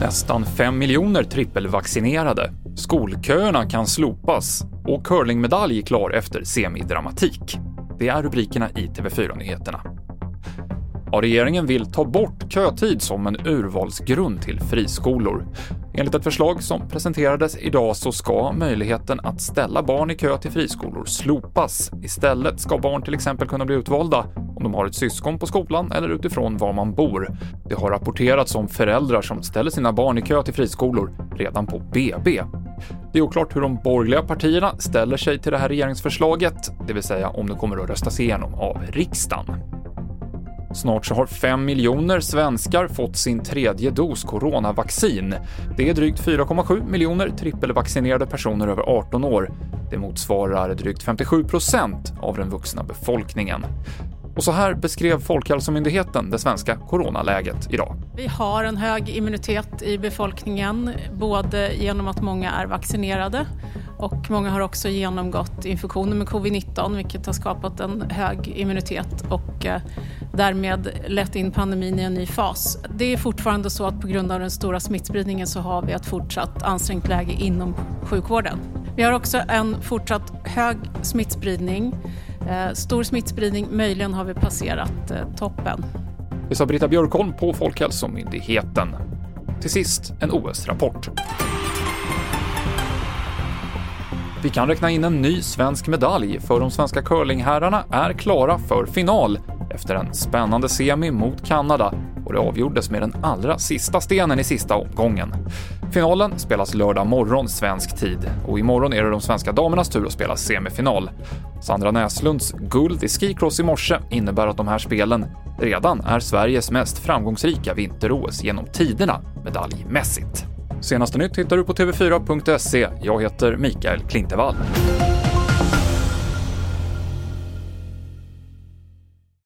Nästan 5 miljoner trippelvaccinerade. Skolköerna kan slopas och curlingmedalj klar efter semidramatik. Det är rubrikerna i TV4-nyheterna. Ja, regeringen vill ta bort kötid som en urvalsgrund till friskolor. Enligt ett förslag som presenterades idag så ska möjligheten att ställa barn i kö till friskolor slopas. Istället ska barn till exempel kunna bli utvalda om de har ett syskon på skolan eller utifrån var man bor. Det har rapporterats om föräldrar som ställer sina barn i kö till friskolor redan på BB. Det är oklart hur de borgerliga partierna ställer sig till det här regeringsförslaget, det vill säga om det kommer att röstas igenom av riksdagen. Snart så har 5 miljoner svenskar fått sin tredje dos coronavaccin. Det är drygt 4,7 miljoner trippelvaccinerade personer över 18 år. Det motsvarar drygt 57 procent av den vuxna befolkningen. Och så här beskrev Folkhälsomyndigheten det svenska coronaläget idag. Vi har en hög immunitet i befolkningen, både genom att många är vaccinerade och många har också genomgått infektioner med covid-19 vilket har skapat en hög immunitet och eh, därmed lett in pandemin i en ny fas. Det är fortfarande så att på grund av den stora smittspridningen så har vi ett fortsatt ansträngt läge inom sjukvården. Vi har också en fortsatt hög smittspridning, eh, stor smittspridning, möjligen har vi passerat eh, toppen. Det sa Britta Björkholm på Folkhälsomyndigheten. Till sist en OS-rapport. Vi kan räkna in en ny svensk medalj, för de svenska curlingherrarna är klara för final efter en spännande semi mot Kanada och det avgjordes med den allra sista stenen i sista omgången. Finalen spelas lördag morgon svensk tid och imorgon är det de svenska damernas tur att spela semifinal. Sandra Näslunds guld i skicross i morse innebär att de här spelen redan är Sveriges mest framgångsrika vinter-OS genom tiderna medaljmässigt. Senaste nytt hittar du på tv4.se. Jag heter Mikael Klintevall.